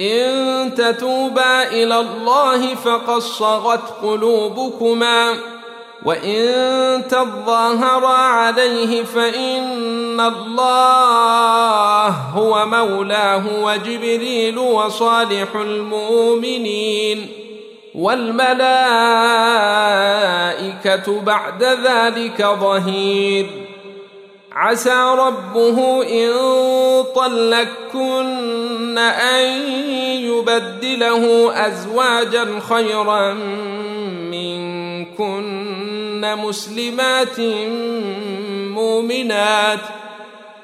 إن تتوبا إلى الله فقد صغت قلوبكما وإن تظاهرا عليه فإن الله هو مولاه وجبريل وصالح المؤمنين. والملائكة بعد ذلك ظهير. عسى ربه إن طلقكن أن يبدله أزواجا خيرا منكن مسلمات مؤمنات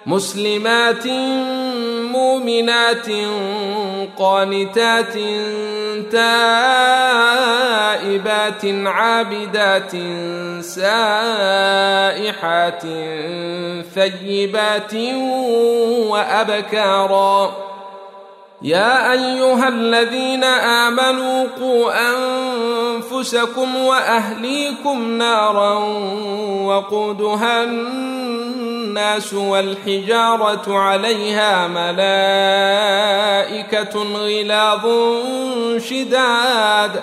مسلمات مؤمنات قانتات تائبات عابدات سائحات ثيبات وأبكارا. يا أيها الذين آمنوا قوا أنفسكم وأهليكم نارا وقودها الناس والحجارة عليها ملائكة غلاظ شداد.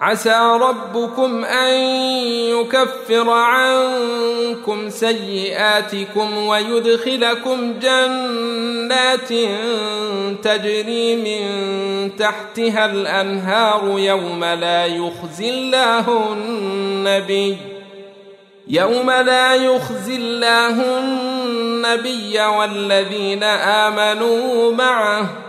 عسى ربكم أن يكفر عنكم سيئاتكم ويدخلكم جنات تجري من تحتها الأنهار يوم لا يخزي الله النبي يوم لا يخزي الله النبي والذين آمنوا معه